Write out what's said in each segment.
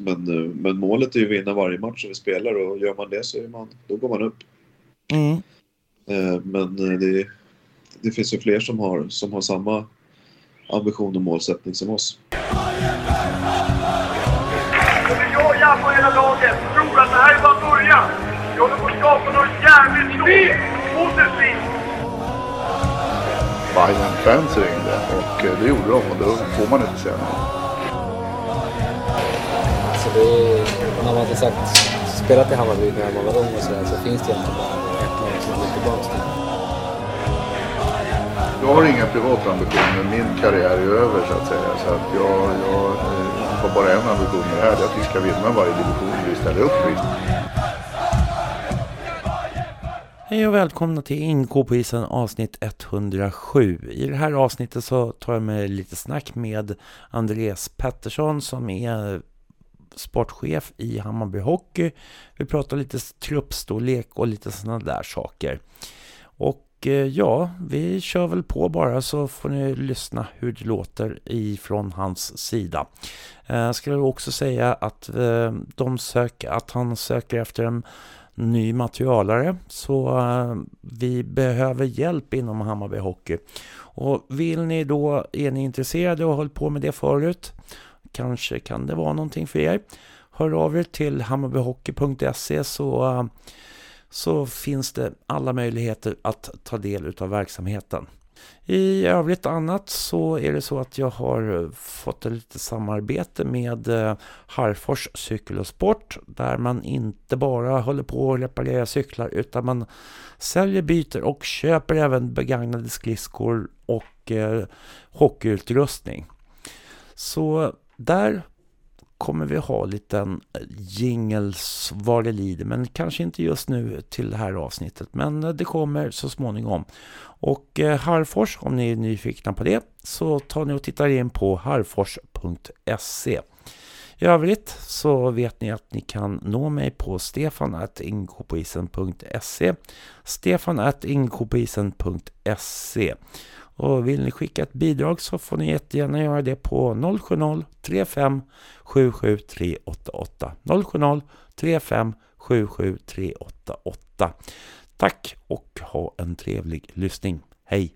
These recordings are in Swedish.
Men, eh, men målet är ju att vinna varje match som vi spelar och gör man det så är man, då går man upp. Mm. Eh, Men eh, det, det finns ju fler som har, som har samma ambition och målsättning som oss. Men jag, jag och hela laget tror att det här är bara början. Vi håller på att skapa något jävligt stort. Positivt. Bayern-fans ringde och det gjorde de och då får man inte säga nej. Det är, när man har sagt, spelat i Hammarby när man var ung och sådär så finns det egentligen bara ett lag som går tillbaka till. Jag har inga privata ambitioner. Min karriär är över så att säga. Så att jag, jag eh, har bara en ambition med det här. Är att vi ska vinna varje division vi ställer upp i. Hej och välkomna till INK på isen avsnitt 107. I det här avsnittet så tar jag med lite snack med Andreas Pettersson som är sportchef i Hammarby Hockey. Vi pratar lite truppstorlek och lite sådana där saker. Och eh, ja, vi kör väl på bara så får ni lyssna hur det låter ifrån hans sida. Eh, jag skulle också säga att, eh, de söker, att han söker efter en ny materialare så vi behöver hjälp inom Hammarby Hockey. Och vill ni då, är ni intresserade och har hållit på med det förut, kanske kan det vara någonting för er. Hör av er till hammarbyhockey.se så, så finns det alla möjligheter att ta del av verksamheten. I övrigt annat så är det så att jag har eh, fått ett litet samarbete med eh, Harfors Cykel och Sport där man inte bara håller på att reparera cyklar utan man säljer, byter och köper även begagnade skridskor och eh, hockeyutrustning. Så där kommer vi ha liten jingels vad det lider, men kanske inte just nu till det här avsnittet, men det kommer så småningom. Och eh, Harfors, om ni är nyfikna på det, så tar ni och tittar in på harfors.se. I övrigt så vet ni att ni kan nå mig på stefan.inkopoisen.se stefan.inkopoisen.se och vill ni skicka ett bidrag så får ni jättegärna göra det på 070-35 77 388 070 35 77 388 Tack och ha en trevlig lyssning. Hej!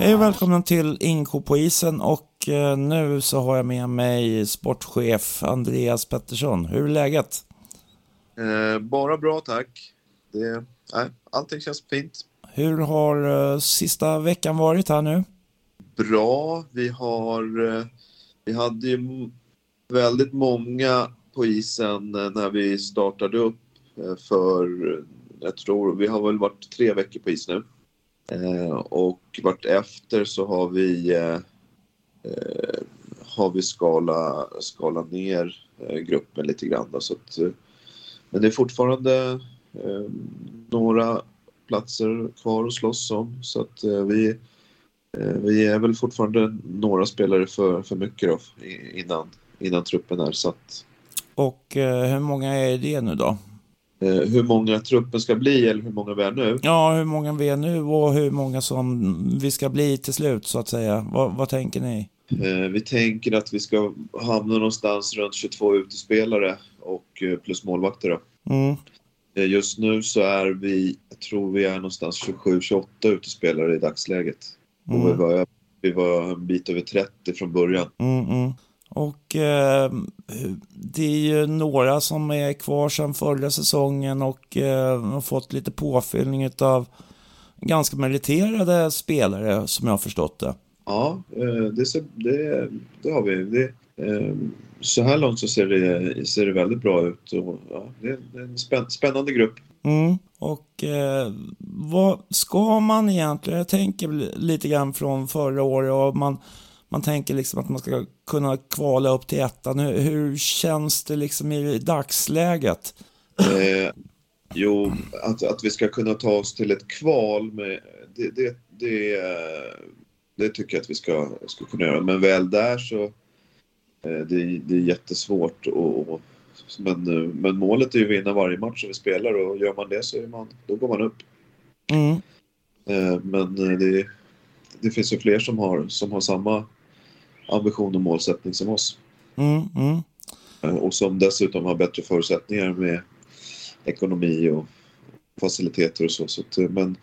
Hej och välkomna till Inko på isen och eh, nu så har jag med mig sportchef Andreas Pettersson. Hur är läget? Eh, bara bra tack. Det, nej, allting känns fint. Hur har eh, sista veckan varit här nu? Bra. Vi har... Eh, vi hade ju väldigt många på isen eh, när vi startade upp eh, för... eh, Jag tror vi har väl varit tre veckor på is nu. Eh, och vart efter så har vi eh, eh, har vi skala, skala ner eh, gruppen lite grann. Då, så att, eh, men det är fortfarande eh, några platser kvar att slåss om. Så att eh, vi, eh, vi är väl fortfarande några spelare för, för mycket då, innan, innan truppen är satt. Och eh, hur många är det nu då? Eh, hur många truppen ska bli eller hur många vi är nu? Ja, hur många vi är nu och hur många som vi ska bli till slut så att säga. Vad, vad tänker ni? Eh, vi tänker att vi ska hamna någonstans runt 22 utespelare och eh, plus målvakter. Mm. Just nu så är vi, jag tror vi är någonstans 27-28 utespelare i dagsläget. Och vi, Mm. var, vi var en bit över 30 från början. Mm, mm. Och eh, det är ju några som är kvar sedan förra säsongen och eh, har fått lite påfyllning av ganska meriterade spelare som jag har förstått det. Ja, eh, det, ser, det, det har vi. Det, eh, så här långt så ser det, ser det väldigt bra ut. Och, ja, det, är en spänn, spännande grupp. Mm. Och eh, vad ska man egentligen, jag tänker lite grann från förra året och man, man tänker liksom att man ska kunna kvala upp till ettan. Hur, hur känns det liksom i dagsläget? Eh, jo, att, att vi ska kunna ta oss till ett kval, med, det, det, det, det tycker jag att vi ska, ska kunna göra. Men väl där så eh, det, det är jättesvårt. Och, och, men, men målet är ju att vinna varje match som vi spelar och gör man det så är man, då går man upp. Mm. Eh, Men eh, det, det finns ju fler som har, som har samma ambition och målsättning som oss. Mm. Mm. Eh, Och som dessutom har bättre förutsättningar med ekonomi och faciliteter och så. så att, eh, men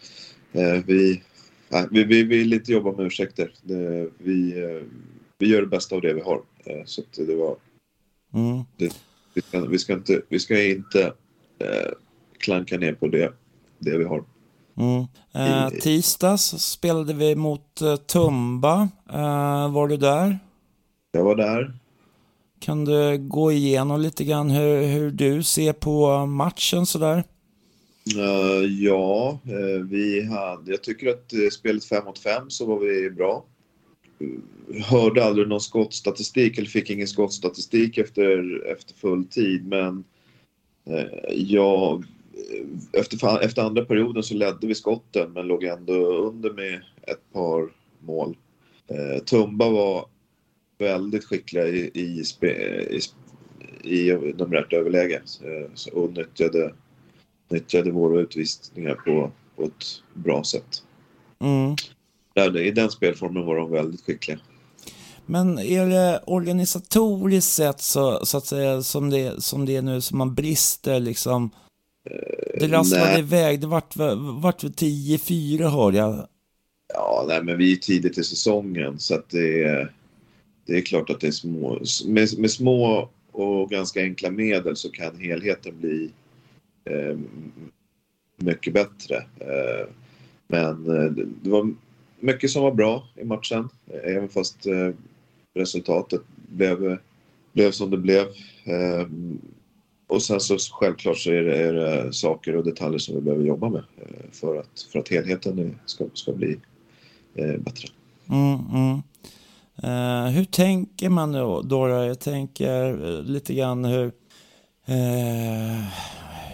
eh, vi, nej, vi, vi vill inte jobba med ursäkter. Det, vi, eh, vi gör det bästa av det vi har. Eh, så att det var, Mm. vi, ska, vi ska inte, vi ska inte eh, klanka ner på det, det vi har. Mm. Eh, tisdags spelade vi mot eh, Tumba. Eh, var du där? Jag var där. Kan du gå igenom lite grann hur, hur du ser på matchen sådär? Eh, ja, vi hade, jag tycker att spelet 5 mot 5 så var vi bra. Hörde aldrig någon skottstatistik eller fick ingen skottstatistik efter, efter full tid men jag, efter, efter andra perioden så ledde vi skotten men låg ändå under med ett par mål. Eh, Tumba var väldigt skickliga i, i, spe, i, i numerärt överläge eh, så- och nyttjade nyttjade våra utvisningar på, på ett bra sätt. Mm. Där, I den spelformen var de väldigt skickliga. Men är det organisatoriskt sett så, så att säga som det, som det är nu som man brister liksom? Det rasslade nej. iväg, det vart, vart väl 10-4 hörde jag. Ja, nej, men vi är tidigt i säsongen så att det är, det är klart att det är små. Med, med små och ganska enkla medel så kan helheten bli eh, mycket bättre. Eh, men eh, det, det var mycket som var bra i matchen, eh, även fast eh, resultatet blev, blev som det blev. Och sen så självklart så är det, är det saker och detaljer som vi behöver jobba med eh, för att, för att helheten ska, ska bli eh, bättre. Mm, mm. Eh, hur tänker man då, Dora? Jag tänker eh, lite grann hur, eh,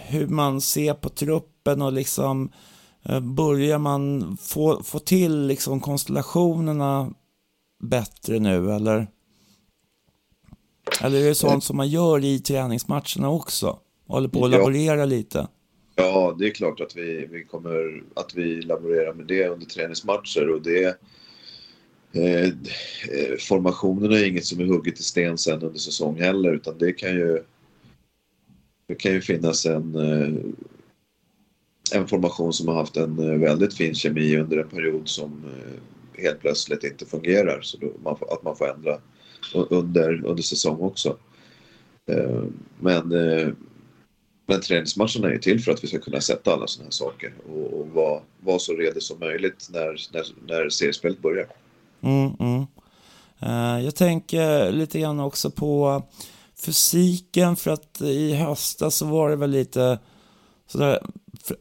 hur man ser på truppen och liksom eh, börjar man få, få till liksom konstellationerna bättre nu eller? Eller är det sånt som man gör i träningsmatcherna också? Håller på att Ja. laborera lite? Ja, det är klart att vi, vi kommer att vi laborerar med det under träningsmatcher och det eh, eh, formationerna är inget som är hugget i sten sen under säsong heller utan det kan ju det kan ju finnas en eh, en formation som har haft en eh, väldigt fin kemi under en period som helt plötsligt inte fungerar så då man får, att man får ändra under, under säsong också. Eh, men eh, men träningsmatcherna är ju till för att vi ska kunna sätta alla sådana här saker och, och vara, vara så redo som möjligt när, när, när seriespelet börjar. Mm, mm. Eh, jag tänker lite grann också på fysiken för att i höstas så var det väl lite sådär,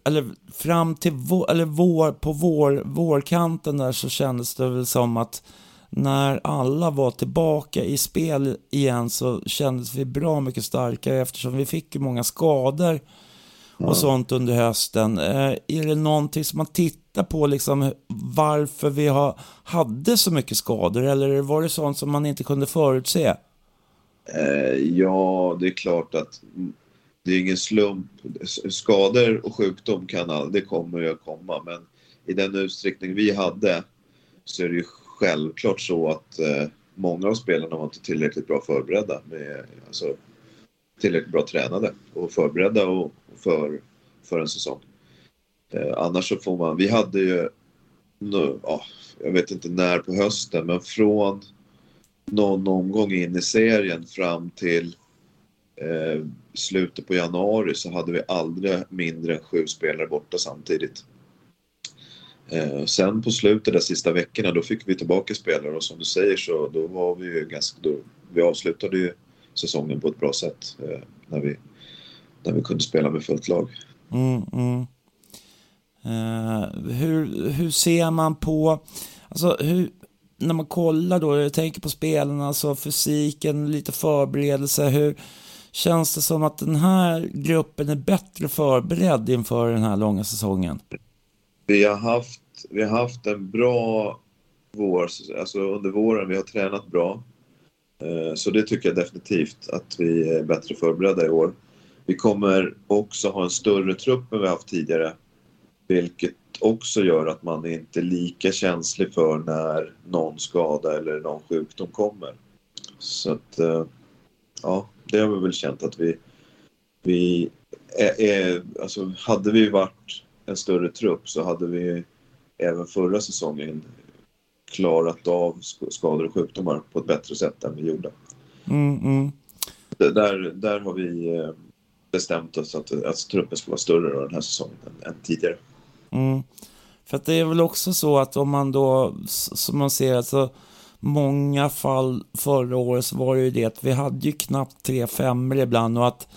eller fram till vår, eller vår, på vår, vårkanten där så kändes det väl som att när alla var tillbaka i spel igen så kändes vi bra mycket starkare eftersom vi fick ju många skador och sånt under hösten. Eh, är det någonting som man tittar på liksom varför vi har, hade så mycket skador eller var det sånt som man inte kunde förutse? Eh, ja, det är klart att det är ingen slump. Skador och sjukdom kan all, det kommer att komma men i den utsträckning vi hade så är det ju självklart så att eh, många av spelarna var inte tillräckligt bra förberedda. Med, alltså, tillräckligt bra tränade och förberedda och, för, för en säsong. Eh, annars så får man, vi hade ju, nu, ja, jag vet inte när på hösten, men från någon omgång in i serien fram till eh, slutet på januari så hade vi aldrig mindre än sju spelare borta samtidigt. Eh, sen på slutet, de sista veckorna, då fick vi tillbaka spelare och som du säger så då var vi ju ganska, då, vi avslutade ju säsongen på ett bra sätt eh, när, vi, när vi kunde spela med fullt lag. Mm, mm. Eh, hur, hur ser man på, alltså hur, när man kollar då, jag tänker på spelarna, alltså fysiken, lite förberedelse, hur känns det som att den här gruppen är bättre förberedd inför den här långa säsongen? Vi har haft, vi har haft en bra vår, alltså under våren, vi har tränat bra. Eh, så det tycker jag definitivt att vi är bättre förberedda i år. Vi kommer också ha en större trupp än vi haft tidigare. Vilket också gör att man inte är lika känslig för när någon skada eller någon sjukdom kommer. Så att, eh, ja, det har vi väl känt att vi, vi är, är, alltså hade vi varit en större trupp så hade vi även förra säsongen klarat av skador och sjukdomar på ett bättre sätt än vi gjorde. Mm, mm. Där, där har vi eh, bestämt oss att, att truppen ska vara större den här säsongen än, än tidigare. Mm. För att det är väl också så att om man då, som man ser, alltså många fall förra året så var det ju det att vi hade ju knappt tre femmor ibland och att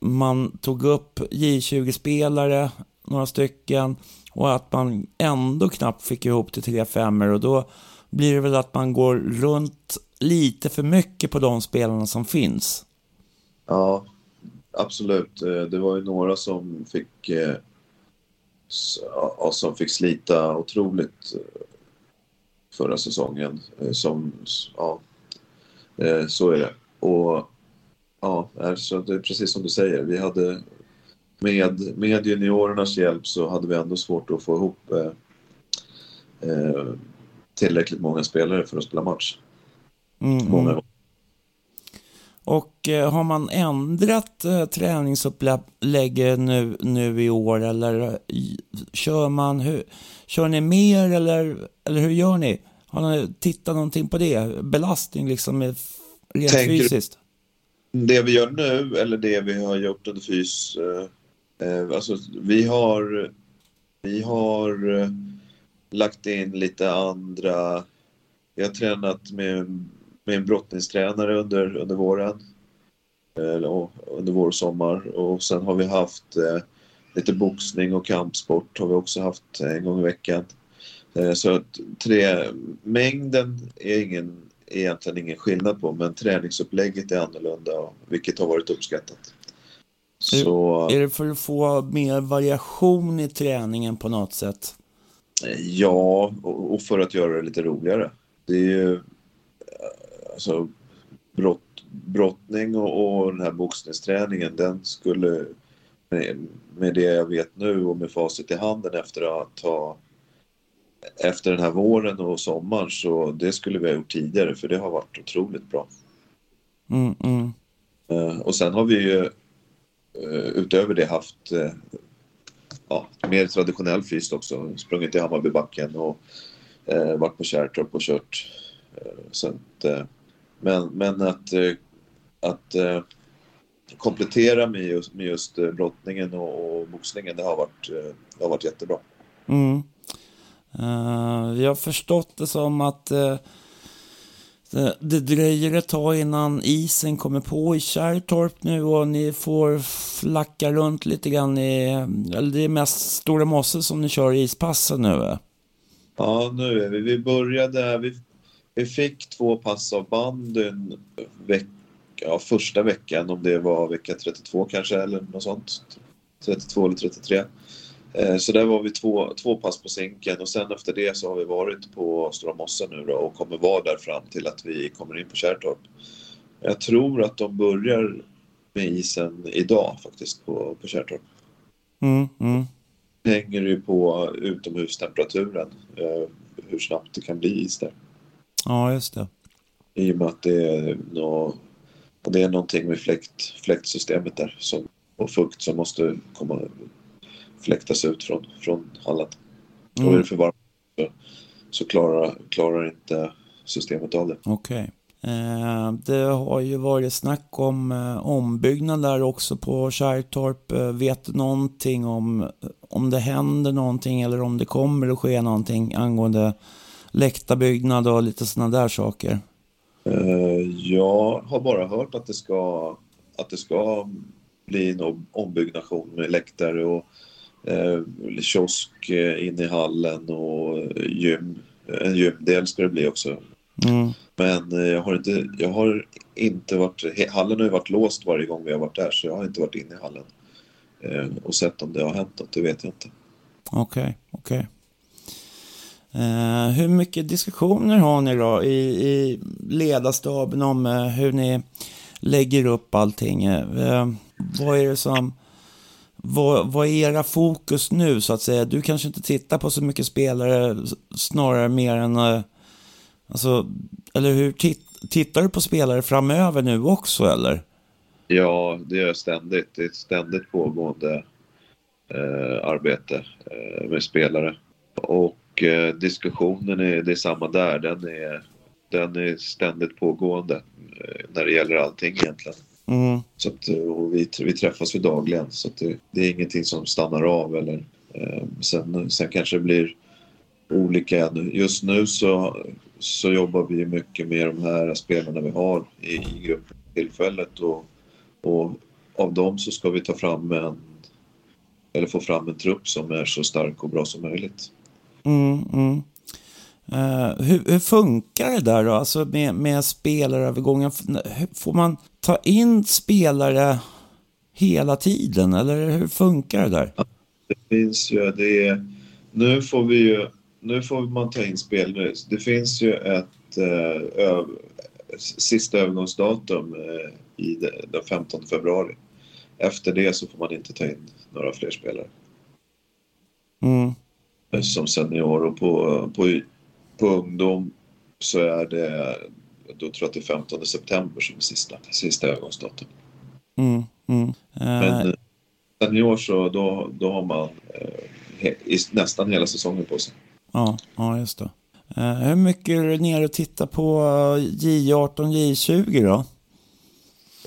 man tog upp J20-spelare, några stycken, och att man ändå knappt fick ihop till tre femmor och då blir det väl att man går runt lite för mycket på de spelarna som finns. Ja, absolut. Eh, det var ju några som fick eh, som fick slita otroligt eh, förra säsongen. Som, ja, så är det. Och ja, så det är precis som du säger. Vi hade med, med juniorernas hjälp så hade vi ändå svårt att få ihop eh, eh, tillräckligt många spelare för att spela match. Mm. Många gånger. Och eh, har man ändrat eh, träningsupplägget nu, nu i år eller eh, kör man, hur, kör ni mer eller, eller hur gör ni? Har ni tittat någonting på det? Belastning liksom rent Tänker fysiskt? Det vi gör nu eller det vi har gjort under fys Eh, Eh, alltså, vi har, vi har eh, lagt in lite andra... Vi har tränat med, med en brottningstränare under, under våren. Eh, eller, under vår och sommar. Och sen har vi haft eh, lite boxning och kampsport har vi också haft en gång i veckan. Eh, så att tre, mängden är ingen, egentligen ingen skillnad på men träningsupplägget är annorlunda vilket har varit uppskattat. Så... Är det för att få mer variation i träningen på något sätt? Ja, och för att göra det lite roligare. Det är ju alltså brott, brottning och, och den här boxningsträningen, den skulle med, det jag vet nu och med facit i handen efter att ha efter den här våren och sommaren så det skulle vi ha gjort tidigare för det har varit otroligt bra. Mm, mm. Uh, och sen har vi ju Eh, Eh, utöver det haft eh, ja, mer traditionell fryst också. Sprungit i Hammarbybacken och eh, varit på Kärrtorp och kört. Eh, så att, eh, men, men att, eh, att eh, komplettera med just, med just eh, brottningen och, och boxningen, det har varit, eh, det har varit jättebra. Mm. Uh, jag har förstått det som att uh, det, det dröjer ett tag innan isen kommer på i Kärrtorp nu och ni får flacka runt lite grann i, eller det är mest Stora Mosse som ni kör ispassen nu? Ja, nu är vi, vi började, vi, vi fick två pass av bandyn veck, ja, första veckan, om det var vecka 32 kanske eller något sånt. 32 eller 33. Eh, så där var vi två, två pass på sinken och sen efter det så har vi varit på Stora Mossa nu då och kommer vara där fram till att vi kommer in på Kärrtorp. Jag tror att de börjar med isen idag faktiskt på, på Kärrtorp. Mm, mm. Det hänger ju på utomhustemperaturen eh, hur snabbt det kan bli is där. Ja, just det. I och med att det är, nå, det är någonting med fläkt, fläktsystemet där som, och fukt som måste komma fläktas ut från, från hallen. Mm. Och är det för varmt så, så klarar, klarar inte systemet av det. Okej. Okay. Eh, det har ju varit snack om eh, ombyggnad där också på Kärrtorp. Eh, vet du någonting om om det händer någonting eller om det kommer att ske någonting angående läktarbyggnad och lite sådana där saker? Jag har bara hört att det ska, att det ska bli en ombyggnation med läktare och eh, kiosk eh, in i hallen och gym. En gymdel ska det bli också. Mm. Men eh, jag har, inte, jag har inte varit... Hallen har ju varit låst varje gång vi har varit där så jag har inte varit inne i hallen eh, och sett om det har hänt något. Det vet jag inte. Okej, okay, okej. Okay. Uh, hur mycket diskussioner har ni då i, i ledarstaben om uh, hur ni lägger upp allting? Uh, vad är det som vad, vad är era fokus nu så att säga? Du kanske inte tittar på så mycket spelare, snarare mer än... Eh, alltså, eller hur? Titt, tittar du på spelare framöver nu också eller? Ja, det gör jag ständigt. Det är ett ständigt pågående eh, arbete eh, med spelare. Och eh, diskussionen är, det är samma där. Den är, den är ständigt pågående eh, när det gäller allting egentligen. Mm. Så att, eh, och vi, vi träffas ju dagligen så det, det är ingenting som stannar av. Eller, eh, sen, sen kanske det blir olika. Just nu så, så jobbar vi mycket med de här spelarna vi har i, i gruppen tillfället. Och, och av dem så ska vi ta fram en eller få fram en trupp som är så stark och bra som möjligt. Mm, mm. Eh, hur, hur funkar det där då, alltså med, med spelarövergången? Får man ta in spelare hela tiden eller hur funkar det där? Det finns ju, det är, nu får vi ju, nu får man ta in spel. Det finns ju ett eh, öv, sista övergångsdatum eh, i det, den 15 februari. Efter det så får man inte ta in några fler spelare Mm. som senior och på, på, på ungdom så är det, då tror jag att det är 15 september som är sista, sista övergångsdatum. Mm, mm. Eh, Men eh, senior så då, då har man eh, he, nästan hela säsongen på sig. ja, ja, just det. Eh, hur mycket är du nere och tittar på J18, J20 då?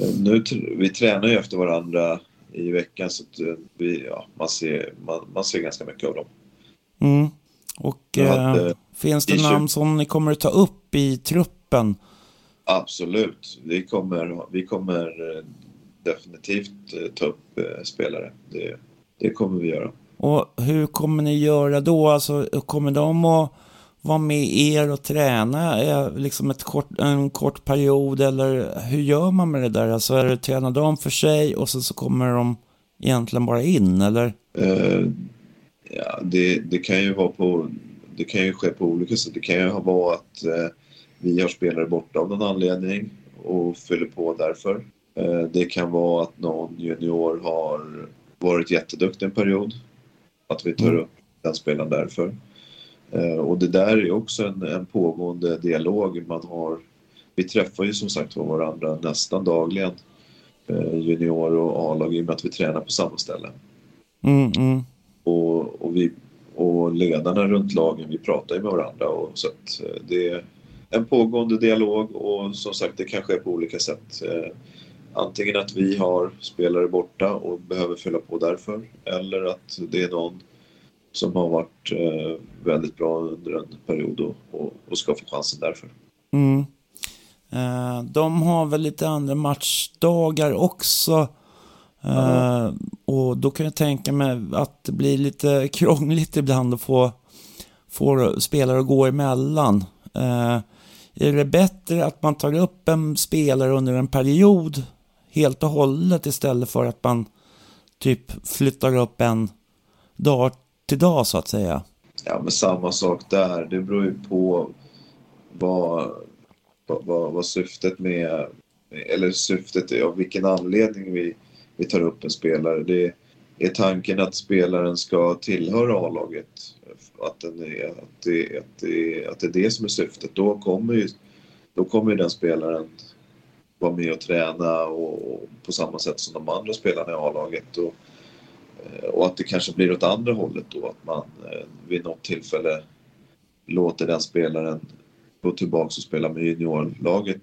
Eh, Nu, vi tränar ju efter varandra i veckan så eh, vi, ja, man, ser, man, man ser ganska mycket av dem. Mm. Och eh, hade- finns det namn som ni kommer att ta upp i truppen? Absolut, vi kommer, vi kommer eh, definitivt eh, ta upp eh, spelare. Det, det kommer vi göra. Och hur kommer ni göra då? Alltså, kommer de att vara med er och träna eh, liksom ett kort, en kort period? Eller hur gör man med det där? Alltså, är det träna dem för sig och sen så kommer de egentligen bara in? Eller? Eh, ja, det, det kan ju vara på, det kan ju ske på olika sätt. Det kan ju vara att eh, vi har spelare borta av någon anledning och fyller på därför. Eh, det kan vara att någon junior har varit jätteduktig en period. Att vi tar Mm. upp den spelaren därför. Eh, och det där är också en, en pågående dialog. Man har, vi träffar ju som sagt var varandra nästan dagligen. Eh, junior och A-lag i och med att vi tränar på samma ställe Mm, mm, och, och, vi, och ledarna runt lagen, vi pratar ju med varandra. Och, så att eh, det är en pågående dialog och som sagt det kan ske på olika sätt. Eh, antingen att vi har spelare borta och behöver fylla på därför eller att det är någon som har varit eh, väldigt bra under en period och, och, och ska få chansen därför. mm. De har väl lite andra matchdagar också. Eh, och då kan jag tänka mig att det blir lite krångligt ibland att få, få spelare att gå emellan. Eh, är det bättre att man tar upp en spelare under en period helt och hållet istället för att man typ flyttar upp en dag till dag så att säga? Ja, men samma sak där. Det beror ju på vad, vad, vad, vad syftet med, eller syftet är, av vilken anledning vi, vi tar upp en spelare. Det är tanken att spelaren ska tillhöra A-laget. Att, den är, att, det, att, det, att det är det som är syftet. Då kommer ju, då kommer ju den spelaren vara med och träna och, och på samma sätt som de andra spelarna i A-laget. Och, eh, och att det kanske blir åt andra hållet då, att man eh, vid något tillfälle låter den spelaren gå tillbaka och spela med juniorlaget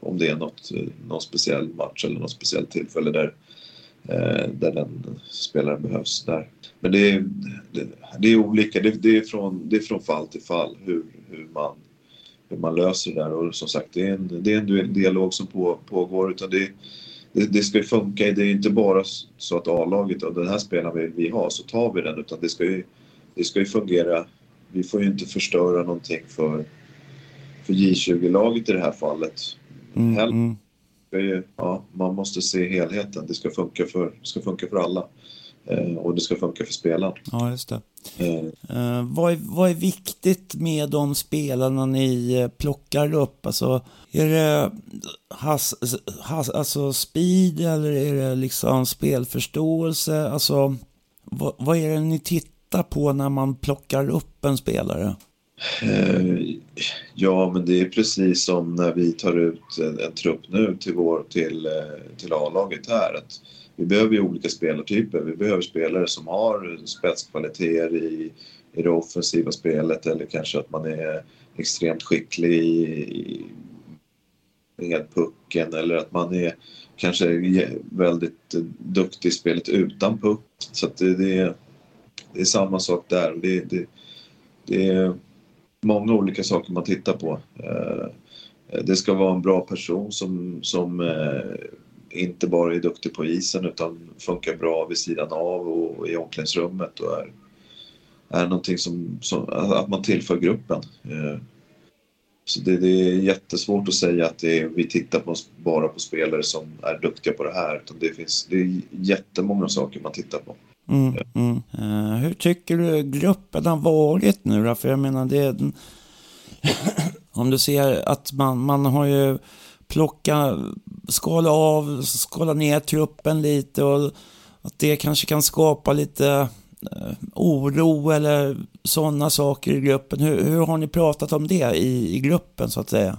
om det är något, eh, någon speciell match eller något speciellt tillfälle där, där den spelaren behövs där. Men det är, det, det är olika, det, det, är från, det är från fall till fall hur, hur, man, hur man löser det där och som sagt det är en, det är en dialog som på, pågår utan det det, det ska ju funka. Det är inte bara så att A-laget och den här spelaren vill vi ha så tar vi den utan det ska ju, det ska ju fungera. Vi får ju inte förstöra någonting för, för J20-laget i det här fallet. Mm, mm. Det är ja, man måste se helheten. Det ska funka för, ska funka för alla. Eh, och det ska funka för spelaren. Ja, just det. Eh, Eh, vad, är, vad är viktigt med de spelarna ni eh, plockar upp? Alltså, är det has, has, alltså speed eller är det liksom spelförståelse? Alltså, vad, vad är det ni tittar på när man plockar upp en spelare? Eh, ja, men det är precis som när vi tar ut en, en trupp nu till, vår, till, eh, till A-laget här. Att vi behöver ju olika spelartyper. Vi behöver spelare som har spetskvaliteter i, i det offensiva spelet eller kanske att man är extremt skicklig i, med pucken eller att man är kanske väldigt duktig i spelet utan puck. Så att det, det, är, det är samma sak där. Det, det, det är många olika saker man tittar på. Eh, det ska vara en bra person som, som eh, inte bara är duktig på isen utan funkar bra vid sidan av och i omklädningsrummet och är, är någonting som, som att man tillför gruppen. Eh, så det, det, är jättesvårt att säga att är, vi tittar på, bara på spelare som är duktiga på det här. Utan det, finns, det är jättemånga saker man tittar på. Mm, mm. Uh, hur tycker du gruppen har varit nu då? För jag menar, det är, om du ser att man, man har ju plockat, skala av, skala ner truppen lite och att det kanske kan skapa lite uh, oro eller sådana saker i gruppen. Hur, hur, har ni pratat om det i, i gruppen så att säga?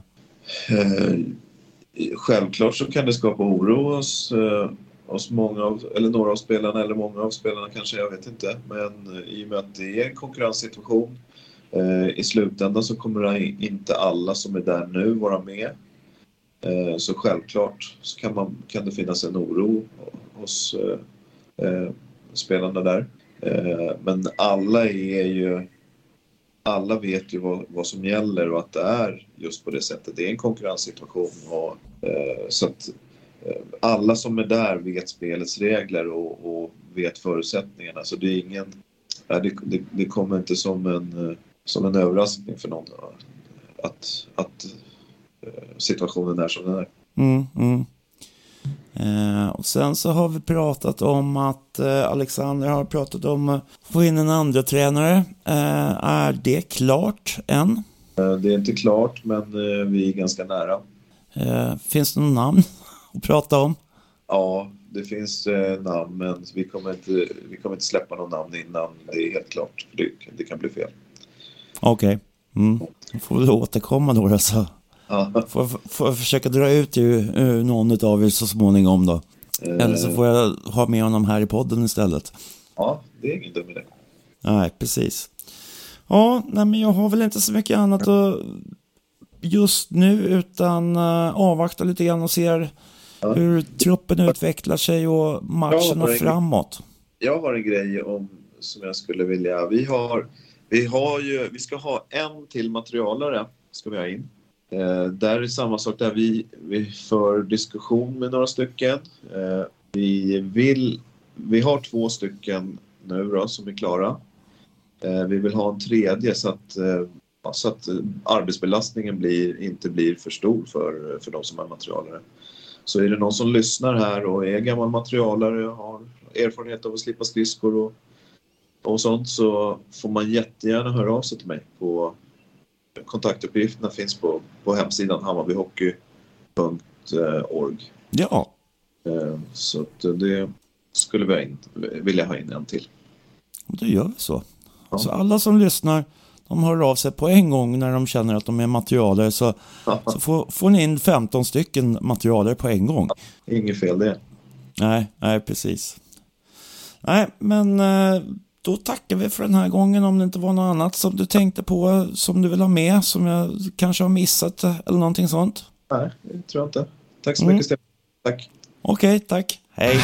Uh, självklart så kan det skapa oro hos hos många av, eller några av spelarna eller många av spelarna kanske, jag vet inte. Men eh, i och med att det är en konkurrenssituation eh, i slutändan så kommer inte alla som är där nu vara med. Eh, så självklart så kan, man, kan det finnas en oro hos eh, eh spelarna där. Eh, men alla är ju alla vet ju vad, vad som gäller och att det är just på det sättet. Det är en konkurrenssituation. Och, eh, så att alla som är där vet spelets regler och, och vet förutsättningarna. Så det är ingen... Det, det, det, kommer inte som en, eh, som en överraskning för någon att, att eh, situationen är som den är. Mm, mm. Eh, och sen så har vi pratat om att eh, Alexander har pratat om att få in en andra tränare. Eh, är det klart än? Det är inte klart, men vi är ganska nära. finns det någon namn? Att prata om? Ja, det finns eh, namn, men vi kommer, inte, vi kommer inte släppa någon namn innan det är helt klart. Det, det kan bli fel. Okej. Okay. Mm. får väl återkomma då. Alltså. Ja. Får, får jag försöka dra ut ur, ur någon av er så småningom då. Eh. Eller så får jag ha med honom här i podden istället. Ja, det är ingen dum idé. Nej, precis. Ja, nej, men jag har väl inte så mycket annat att just nu utan uh, avvakta lite grann och ser. Hur truppen utvecklar sig och matcherna framåt. Jag har en grej om, som jag skulle vilja... Vi, har, vi, har ju, vi ska ha en till materialare ska vi ha in. Eh, där är samma sak där. Vi, vi för diskussion med några stycken. Eh, vi, vill, vi har två stycken nu då, som är klara. Eh, vi vill ha en tredje så att, eh, så att arbetsbelastningen blir, inte blir för stor för, för de som är materialare. Så är det någon som lyssnar här och är gammal materialare och har erfarenhet av att slippa skridskor och, och sånt så får man jättegärna höra av sig till mig. På, kontaktuppgifterna finns på, på hemsidan hammarbyhockey.org. Ja. Eh, så det skulle vi vilja ha in en till. Då gör vi så. Ja. Så alla som lyssnar de hör av sig på en gång när de känner att de är materialare så, så får, får ni in 15 stycken materialare på en gång. Inget fel det. Nej, nej precis. Nej, men eh, då tackar vi för den här gången om det inte var något annat som du tänkte på som du vill ha med som jag kanske har missat eller någonting sånt. Nej, det tror jag inte. Tack så mycket mm. Stefan. Tack. Okej, okay, tack. Hej.